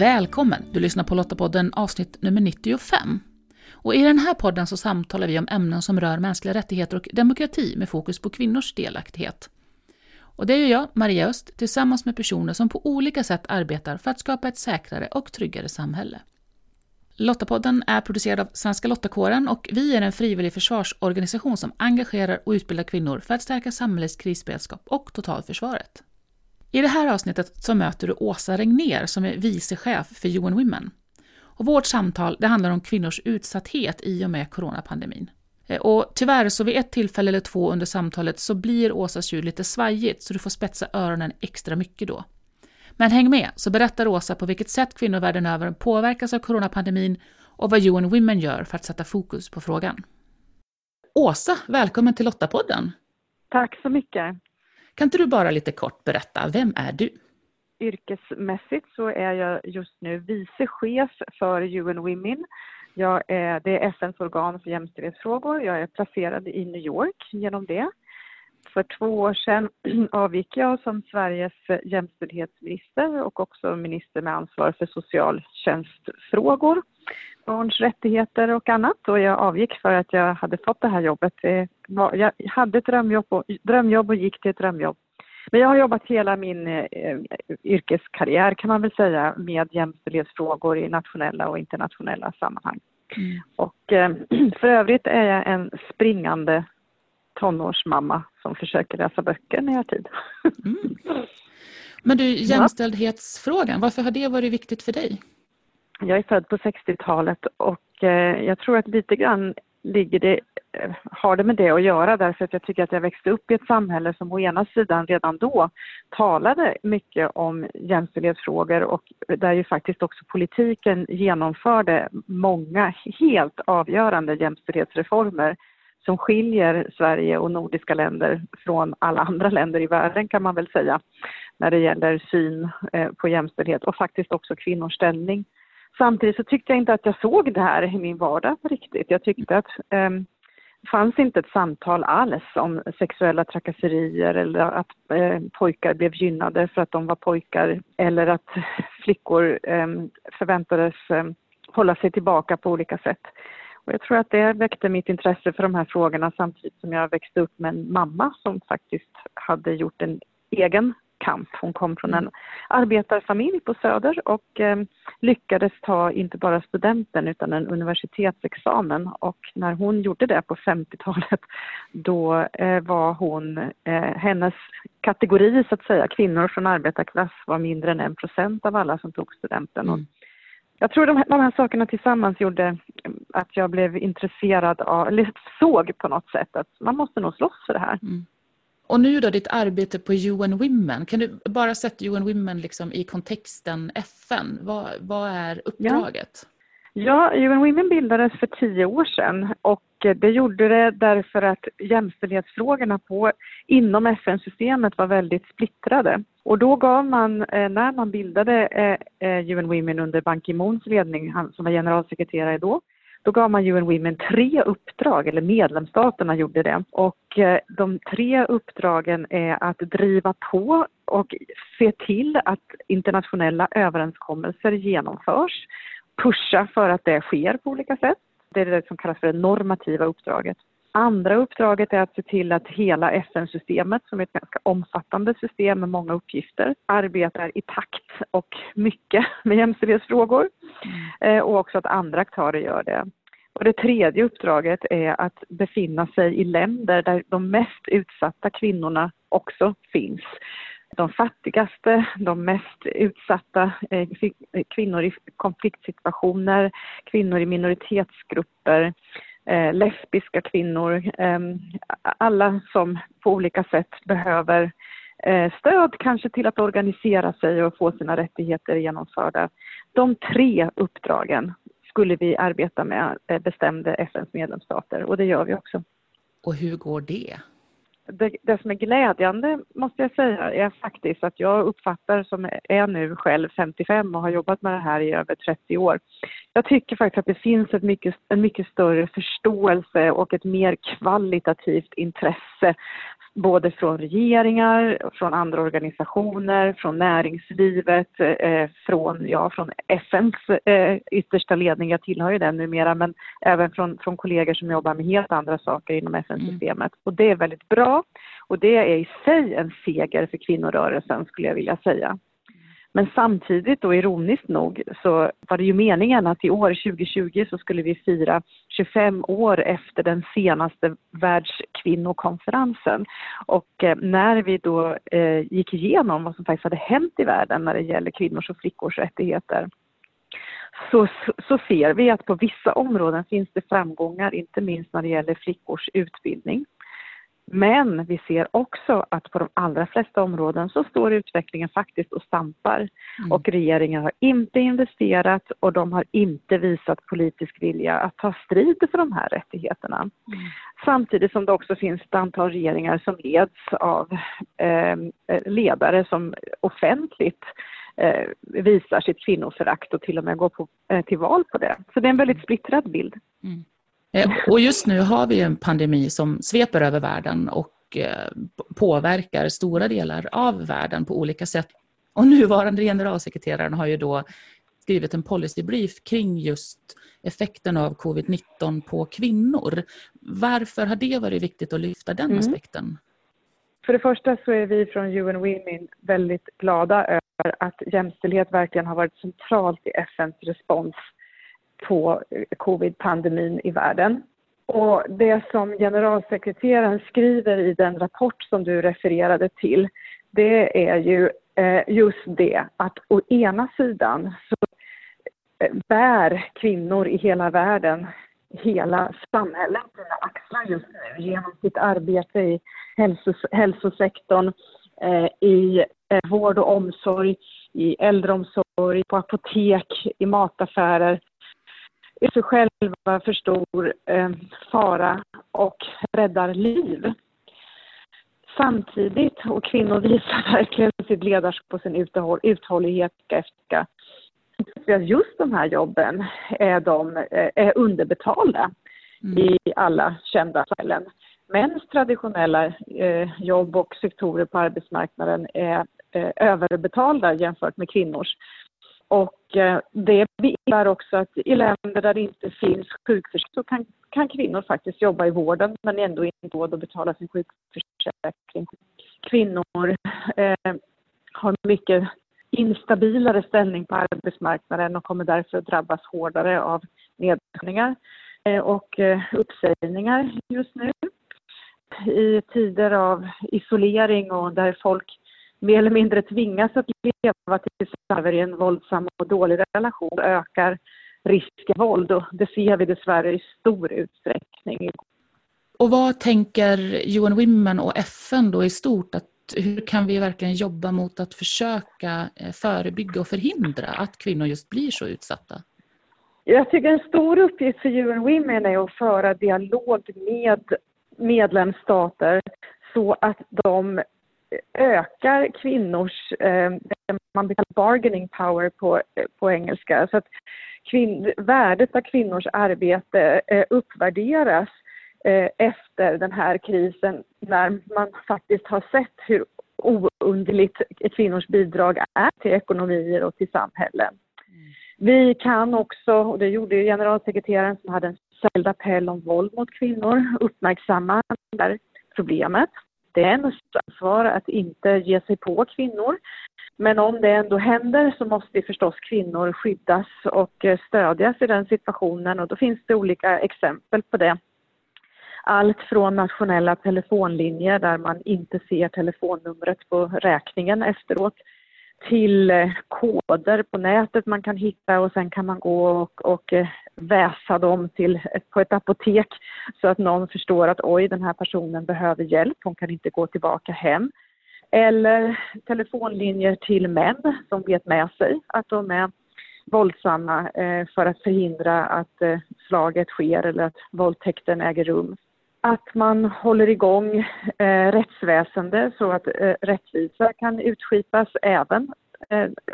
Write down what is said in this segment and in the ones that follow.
Välkommen! Du lyssnar på Lottapodden avsnitt nummer 95. Och I den här podden så samtalar vi om ämnen som rör mänskliga rättigheter och demokrati med fokus på kvinnors delaktighet. Och det gör jag, Maria Öst, tillsammans med personer som på olika sätt arbetar för att skapa ett säkrare och tryggare samhälle. Lottapodden är producerad av Svenska Lottakåren och vi är en frivillig försvarsorganisation som engagerar och utbildar kvinnor för att stärka samhällets krisberedskap och totalförsvaret. I det här avsnittet så möter du Åsa Regner som är vice chef för UN Women. Och vårt samtal det handlar om kvinnors utsatthet i och med coronapandemin. Eh, och tyvärr så vid ett tillfälle eller två under samtalet så blir Åsas ljud lite svajigt så du får spetsa öronen extra mycket då. Men häng med så berättar Åsa på vilket sätt kvinnor världen över påverkas av coronapandemin och vad UN Women gör för att sätta fokus på frågan. Åsa, välkommen till Lottapodden! Tack så mycket! Kan inte du bara lite kort berätta, vem är du? Yrkesmässigt så är jag just nu vice chef för UN Women. Jag är, det är FNs organ för jämställdhetsfrågor. Jag är placerad i New York genom det. För två år sedan avgick jag som Sveriges jämställdhetsminister och också minister med ansvar för socialtjänstfrågor, barns rättigheter och annat. Och jag avgick för att jag hade fått det här jobbet. Jag hade ett drömjobb och, drömjobb och gick till ett drömjobb. Men jag har jobbat hela min eh, yrkeskarriär kan man väl säga med jämställdhetsfrågor i nationella och internationella sammanhang. Mm. Och eh, för övrigt är jag en springande tonårsmamma som försöker läsa böcker när jag har tid. Mm. Men du, jämställdhetsfrågan, varför har det varit viktigt för dig? Jag är född på 60-talet och eh, jag tror att lite grann ligger det, eh, har det med det att göra därför att jag tycker att jag växte upp i ett samhälle som å ena sidan redan då talade mycket om jämställdhetsfrågor och där ju faktiskt också politiken genomförde många helt avgörande jämställdhetsreformer som skiljer Sverige och nordiska länder från alla andra länder i världen kan man väl säga när det gäller syn eh, på jämställdhet och faktiskt också kvinnors ställning. Samtidigt så tyckte jag inte att jag såg det här i min vardag riktigt. Jag tyckte att eh, det fanns inte ett samtal alls om sexuella trakasserier eller att eh, pojkar blev gynnade för att de var pojkar eller att flickor eh, förväntades eh, hålla sig tillbaka på olika sätt. Och jag tror att det väckte mitt intresse för de här frågorna samtidigt som jag växte upp med en mamma som faktiskt hade gjort en egen kamp. Hon kom från en mm. arbetarfamilj på Söder och eh, lyckades ta inte bara studenten utan en universitetsexamen och när hon gjorde det på 50-talet då eh, var hon, eh, hennes kategori så att säga, kvinnor från arbetarklass var mindre än en procent av alla som tog studenten. Mm. Jag tror de här, de här sakerna tillsammans gjorde att jag blev intresserad av, eller såg på något sätt att man måste nog slåss för det här. Mm. Och nu då ditt arbete på UN Women, kan du bara sätta UN Women liksom i kontexten FN? Vad, vad är uppdraget? Ja ja, UN Women bildades för tio år sedan och eh, det gjorde det därför att jämställdhetsfrågorna på, inom FN-systemet var väldigt splittrade. Och då gav man, eh, när man bildade eh, UN Women under Ban Ki-Moons ledning, han som var generalsekreterare då, då gav man UN Women tre uppdrag, eller medlemsstaterna gjorde det. Och de tre uppdragen är att driva på och se till att internationella överenskommelser genomförs, pusha för att det sker på olika sätt. Det är det som kallas för det normativa uppdraget. Andra uppdraget är att se till att hela FN-systemet, som är ett ganska omfattande system med många uppgifter, arbetar i takt och mycket med jämställdhetsfrågor mm. Eh, och också att andra aktörer gör det. Och det tredje uppdraget är att befinna sig i länder där de mest utsatta kvinnorna också finns. De fattigaste, de mest utsatta eh, eh, kvinnor i konfliktsituationer, kvinnor i minoritetsgrupper, eh, lesbiska kvinnor, ehm, alla som på olika sätt behöver stöd kanske till att organisera sig och få sina rättigheter genomförda. De tre uppdragen skulle vi arbeta med, bestämde FNs medlemsstater och det gör vi också. Och hur går det? Det, det, som är glädjande måste jag säga är faktiskt att jag uppfattar som är nu själv 55 och har jobbat med det här i över 30 år. Jag tycker faktiskt att det finns ett mycket, en mycket större förståelse och ett mer kvalitativt intresse både från regeringar, från andra organisationer, från näringslivet, eh, från, ja, från FNs eh, yttersta ledning, jag tillhör ju den numera, men även från, från kollegor som jobbar med helt andra saker inom FN-systemet. Mm. Och det är väldigt bra och det är i sig en seger för kvinnorörelsen skulle jag vilja säga. Men samtidigt och ironiskt nog så var det ju meningen att i år 2020 så skulle vi fira 25 år efter den senaste världskvinnokonferensen. Och eh, när vi då eh, gick igenom vad som faktiskt hade hänt i världen när det gäller kvinnors och flickors rättigheter så, så ser vi att på vissa områden finns det framgångar, inte minst när det gäller flickors utbildning. Men vi ser också att på de allra flesta områden så står utvecklingen faktiskt och stampar. Mm. Och regeringen har inte investerat och de har inte visat politisk vilja att ta strid för de här rättigheterna. Mm. Samtidigt som det också finns ett antal regeringar som leds av eh, ledare som offentligt eh, visar sitt kvinnoförakt och till och med går på, eh, till val på det. Så det är en väldigt splittrad bild. Mm. Eh, och just nu har vi en pandemi som sveper över världen och eh, påverkar stora delar av världen på olika sätt. Och nuvarande generalsekreteraren har ju då skrivit en policybrief kring just effekten av covid-19 på kvinnor. Varför har det varit viktigt att lyfta den mm. aspekten? För det första så är vi från UN Women väldigt glada över att jämställdhet verkligen har varit centralt i FNs respons på covid-pandemin i världen. Och det som generalsekreteraren skriver i den rapport som du refererade till, det är ju eh, just det att å ena sidan så eh, bär kvinnor i hela världen hela samhället sina axlar just nu genom sitt arbete i hälsos hälsosektorn, eh, i vård och omsorg, i äldreomsorg, på apotek, i mataffärer är sig själva för stor eh, fara och räddar liv. Samtidigt, och kvinnor visar verkligen sitt ledarskap och sin uthållighet efter just de här jobben är, de, eh, är underbetalda mm. i alla kända samhällen. Mäns traditionella eh, jobb och sektorer på arbetsmarknaden är eh, överbetalda jämfört med kvinnors. Och eh, det innebär också att i länder där det inte finns sjukförsäkring så kan, kan kvinnor faktiskt jobba i vården men ändå inte råd att betala sin sjukförsäkring. Kvinnor eh, har mycket instabilare ställning på arbetsmarknaden och kommer därför att drabbas hårdare av nedskärningar eh, och eh, uppsägningar just nu. I tider av isolering och där folk mer eller mindre tvingas att leva tillsammans i en våldsam och dålig relation ökar risken för våld och det ser vi dessvärre i stor utsträckning. Och vad tänker UN Women och FN då i stort? Att hur kan vi verkligen jobba mot att försöka eh, förebygga och förhindra att kvinnor just blir så utsatta? Jag tycker en stor uppgift för UN Women är att föra dialog med medlemsstater så att de ökar kvinnors, eh, man kallar bargaining power på, på engelska, så att kvinn, värdet av kvinnors arbete eh, uppvärderas eh, efter den här krisen när man faktiskt har sett hur ounderligt kvinnors bidrag är till ekonomier och till samhällen. Mm. Vi kan också, och det gjorde generalsekreteraren som hade en särskild appell om våld mot kvinnor, uppmärksamma det här problemet det är en ansvar att inte ge sig på kvinnor. Men om det ändå händer så måste förstås kvinnor skyddas och eh, stödjas i den situationen och då finns det olika exempel på det. Allt från nationella telefonlinjer där man inte ser telefonnumret på räkningen efteråt till eh, koder på nätet man kan hitta och sen kan man gå och, och eh, väsa dem till, på ett apotek så att någon förstår att oj, den här personen behöver hjälp, hon kan inte gå tillbaka hem. Eller telefonlinjer till män som vet med sig att de är våldsamma eh, för att förhindra att eh, slaget sker eller att våldtäkten äger rum att man håller igång eh, rättsväsende så att rättvisa kan utskipas även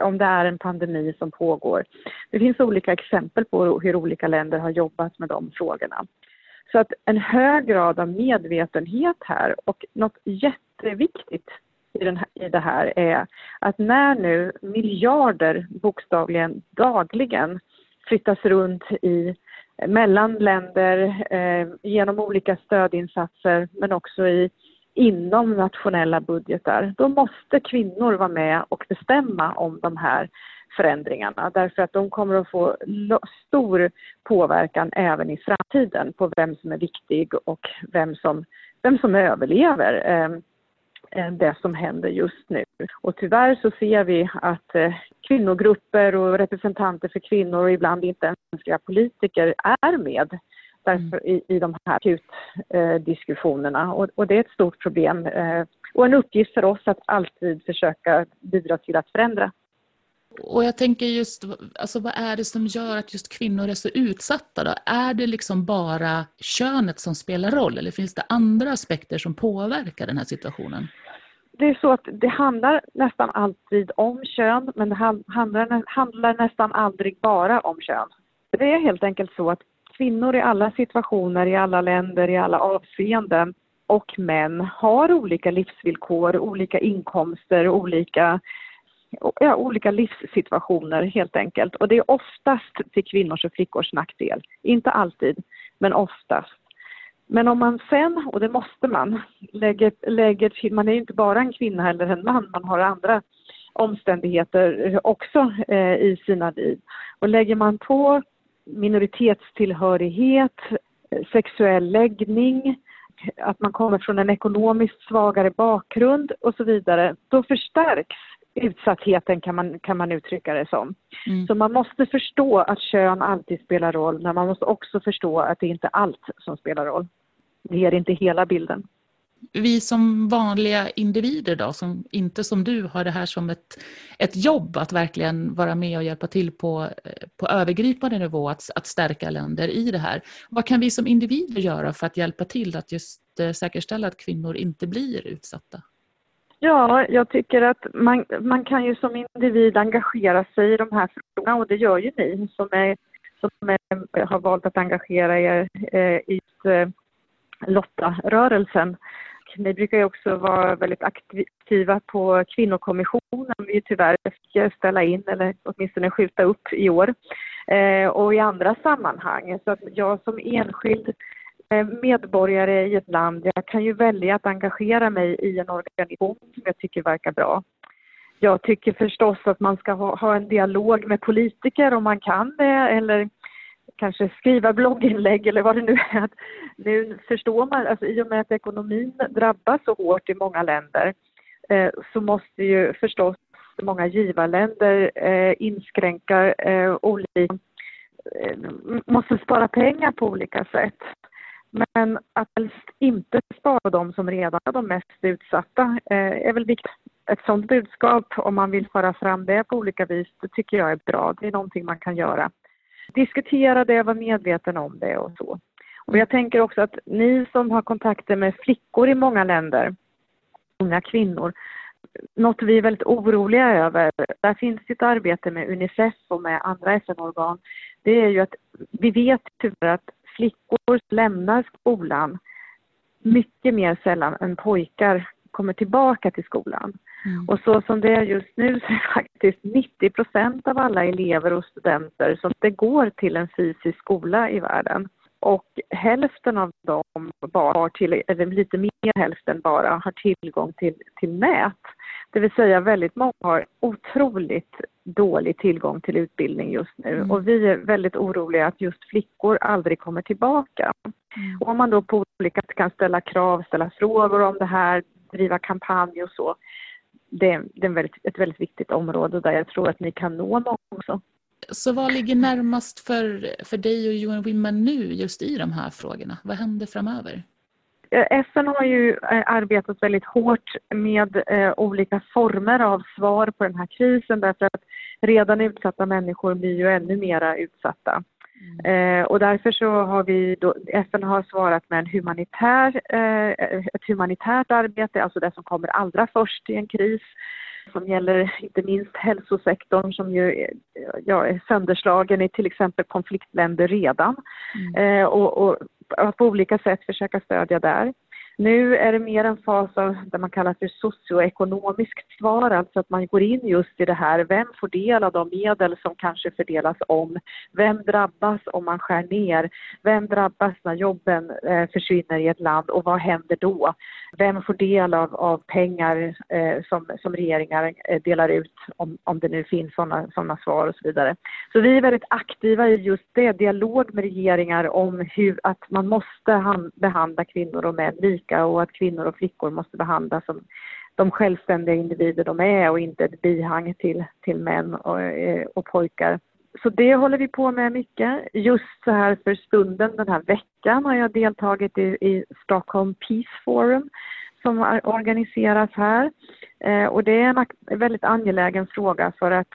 om det är en pandemi som pågår. Det finns olika exempel på hur olika länder har jobbat med de frågorna. Så att en hög grad av medvetenhet här och något jätteviktigt i, den här, i det här är att när nu miljarder bokstavligen dagligen flyttas runt i eh, mellan länder eh, genom olika stödinsatser men också i inom nationella budgetar, då måste kvinnor vara med och bestämma om de här förändringarna därför att de kommer att få stor påverkan även i framtiden på vem som är viktig och vem som, vem som överlever eh, det som händer just nu. Och tyvärr så ser vi att eh, kvinnogrupper och representanter för kvinnor och ibland inte ens politiker är med därför, mm. i, i de här akutdiskussionerna eh, och, och, det är ett stort problem eh, och en uppgift för oss att alltid försöka bidra till att förändra. Och jag tänker just, alltså vad är det som gör att just kvinnor är så utsatta då? Är det liksom bara könet som spelar roll eller finns det andra aspekter som påverkar den här situationen? Det är så att det handlar nästan alltid om kön men det handlar, handlar nästan aldrig bara om kön. Det är helt enkelt så att kvinnor i alla situationer, i alla länder, i alla avseenden och män har olika livsvillkor, olika inkomster, olika, ja, olika livssituationer helt enkelt. Och det är oftast till kvinnors och flickors nackdel. Inte alltid, men oftast. Men om man sen, och det måste man, lägger, lägger man är ju inte bara en kvinna eller en man, man har andra omständigheter också eh, i sina liv. Och lägger man på minoritetstillhörighet, eh, sexuell läggning, att man kommer från en ekonomiskt svagare bakgrund och så vidare, då förstärks utsattheten kan man, kan man uttrycka det som. Mm. Så man måste förstå att kön alltid spelar roll, men man måste också förstå att det inte är allt som spelar roll. Det ger inte hela bilden vi som vanliga individer då, som inte som du har det här som ett, ett jobb att verkligen vara med och hjälpa till på, på övergripande nivå att, att stärka länder i det här. Vad kan vi som individer göra för att hjälpa till att just eh, säkerställa att kvinnor inte blir utsatta? Ja, jag tycker att man, man kan ju som individ engagera sig i de här frågorna och det gör ju ni som, är, som är, har valt att engagera er eh, i eh, Lotta-rörelsen. Ni brukar ju också vara väldigt aktiva på kvinnokommissionen vi tyvärr fick ställa in eller åtminstone skjuta upp i år eh, och i andra sammanhang. Så att jag som enskild eh, Eh, medborgare i ett land, jag kan ju välja att engagera mig i en organisation som jag tycker verkar bra. Jag tycker förstås att man ska ha, ha en dialog med politiker om man kan det eller kanske skriva blogginlägg eller vad det nu är. Nu förstår man, alltså i och med att ekonomin drabbas så hårt i många länder eh, så måste ju förstås många givarländer eh, inskränka eh, olika, eh, måste spara pengar på olika sätt. Men att helst inte spara de som redan är de mest utsatta eh, är väl viktigt. Ett sådant budskap, om man vill föra fram det på olika vis, det tycker jag är bra. Det är någonting man kan göra diskutera det, vara medveten om det och så. Och jag tänker också att ni som har kontakter med flickor i många länder, unga kvinnor, något vi är väldigt oroliga över, där finns ett arbete med Unicef och med andra FN-organ, det är ju att vi vet tyvärr att flickor lämnar skolan mycket mer sällan än pojkar kommer tillbaka till skolan. Mm. Och så som det är just nu så är faktiskt 90 procent av alla elever och studenter som det går till en fysisk skola i världen. Och hälften av dem, bara har till, eller lite mer hälften bara, har tillgång till, till nät. Det vill säga väldigt många har otroligt dålig tillgång till utbildning just nu mm. och vi är väldigt oroliga att just flickor aldrig kommer tillbaka. Mm. Och om man då på olika sätt kan ställa krav, ställa frågor om det här, driva kampanj och så, det, det är väldigt, ett väldigt viktigt område där jag tror att ni kan nå många också. Så vad ligger närmast för, för dig och UN Women nu just i de här frågorna? Vad händer framöver? Eh, FN har ju eh, arbetat väldigt hårt med eh, olika former av svar på den här krisen därför att redan utsatta människor blir ju ännu mera utsatta. Mm. Eh, och därför så har vi då, FN har svarat med en humanitär, eh, ett humanitärt arbete, alltså det som kommer allra först i en kris som gäller inte minst hälsosektorn som ju ja, är sönderslagen i till exempel konfliktländer redan. Mm. Eh, och, och, att på olika sätt försöka stödja där. Nu är det mer en fas av det man kallar för socioekonomiskt svar, alltså att man går in just i det här, vem får del av de medel som kanske fördelas om? Vem drabbas om man skär ner? Vem drabbas när jobben eh, försvinner i ett land och vad händer då? Vem får del av, av pengar eh, som, som regeringar eh, delar ut, om, om det nu finns sådana såna svar och så vidare. Så vi är väldigt aktiva i just det, dialog med regeringar om hur, att man måste behandla kvinnor och män lika och att kvinnor och flickor måste behandlas som de självständiga individer de är och inte ett bihang till, till män och, eh, och pojkar. Så det håller vi på med mycket. Just så här för stunden den här veckan har jag deltagit i, i Stockholm Peace Forum som organiseras här. Eh, och det är en väldigt angelägen fråga för att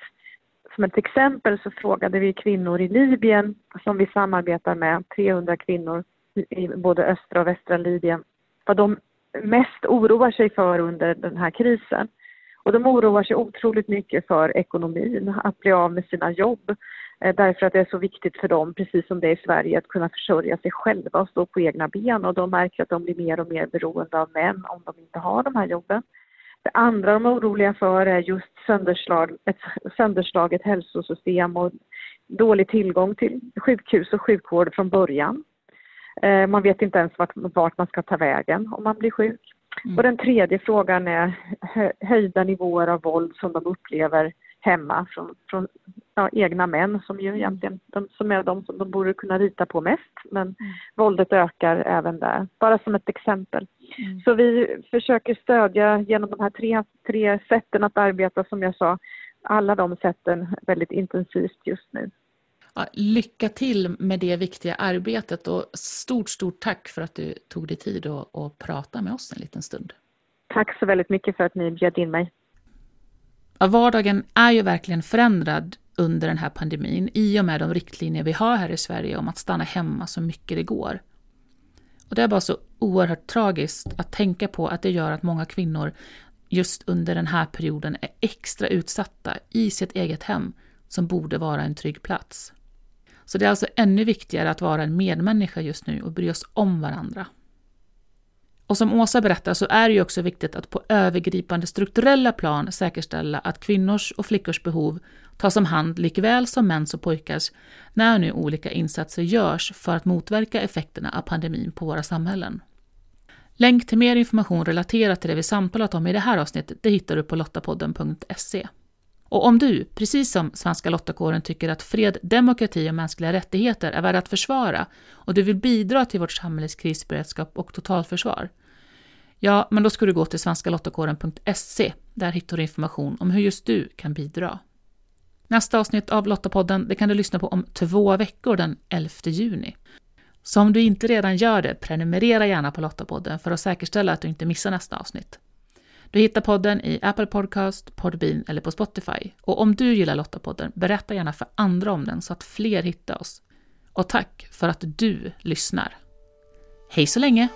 som ett exempel så frågade vi kvinnor i Libyen som vi samarbetar med, 300 kvinnor i både östra och västra Libyen, vad de mest oroar sig för under den här krisen. Och de oroar sig otroligt mycket för ekonomin, att bli av med sina jobb. Eh, därför att det är så viktigt för dem, precis som det är i Sverige, att kunna försörja sig själva och stå på egna ben. Och de märker att de blir mer och mer beroende av män om de inte har de här jobben. Det andra de är oroliga för är just sönderslag, ett sönderslaget hälsosystem och dålig tillgång till sjukhus och sjukvård från början. Eh, man vet inte ens vart, vart man ska ta vägen om man blir sjuk. Mm. Och den tredje frågan är höjda nivåer av våld som de upplever hemma från, från ja, egna män som ju egentligen de, som är de som de borde kunna lita på mest. Men mm. våldet ökar även där, bara som ett exempel. Mm. Så vi försöker stödja genom de här tre, tre sätten att arbeta som jag sa, alla de sätten väldigt intensivt just nu. Ja, lycka till med det viktiga arbetet och stort, stort tack för att du tog dig tid att, att prata med oss en liten stund. Tack så väldigt mycket för att ni bjöd in mig. Ja, vardagen är ju verkligen förändrad under den här pandemin i och med de riktlinjer vi har här i Sverige om att stanna hemma så mycket det går. Och det är bara så oerhört tragiskt att tänka på att det gör att många kvinnor just under den här perioden är extra utsatta i sitt eget hem som borde vara en trygg plats. Så det är alltså ännu viktigare att vara en medmänniska just nu och bry oss om varandra. Och som Åsa berättar så är det ju också viktigt att på övergripande strukturella plan säkerställa att kvinnors och flickors behov tas om hand likväl som mäns och pojkars när nu olika insatser görs för att motverka effekterna av pandemin på våra samhällen. Länk till mer information relaterat till det vi samtalat om i det här avsnittet det hittar du på lottapodden.se. Och om du, precis som Svenska Lottakåren, tycker att fred, demokrati och mänskliga rättigheter är värda att försvara och du vill bidra till vårt samhälles krisberedskap och totalförsvar, ja, men då ska du gå till svenskalottakåren.se. Där hittar du information om hur just du kan bidra. Nästa avsnitt av Lottapodden det kan du lyssna på om två veckor den 11 juni. Så om du inte redan gör det, prenumerera gärna på Lottapodden för att säkerställa att du inte missar nästa avsnitt. Du hittar podden i Apple Podcast, Podbean eller på Spotify. Och om du gillar Lottapodden, berätta gärna för andra om den så att fler hittar oss. Och tack för att du lyssnar. Hej så länge!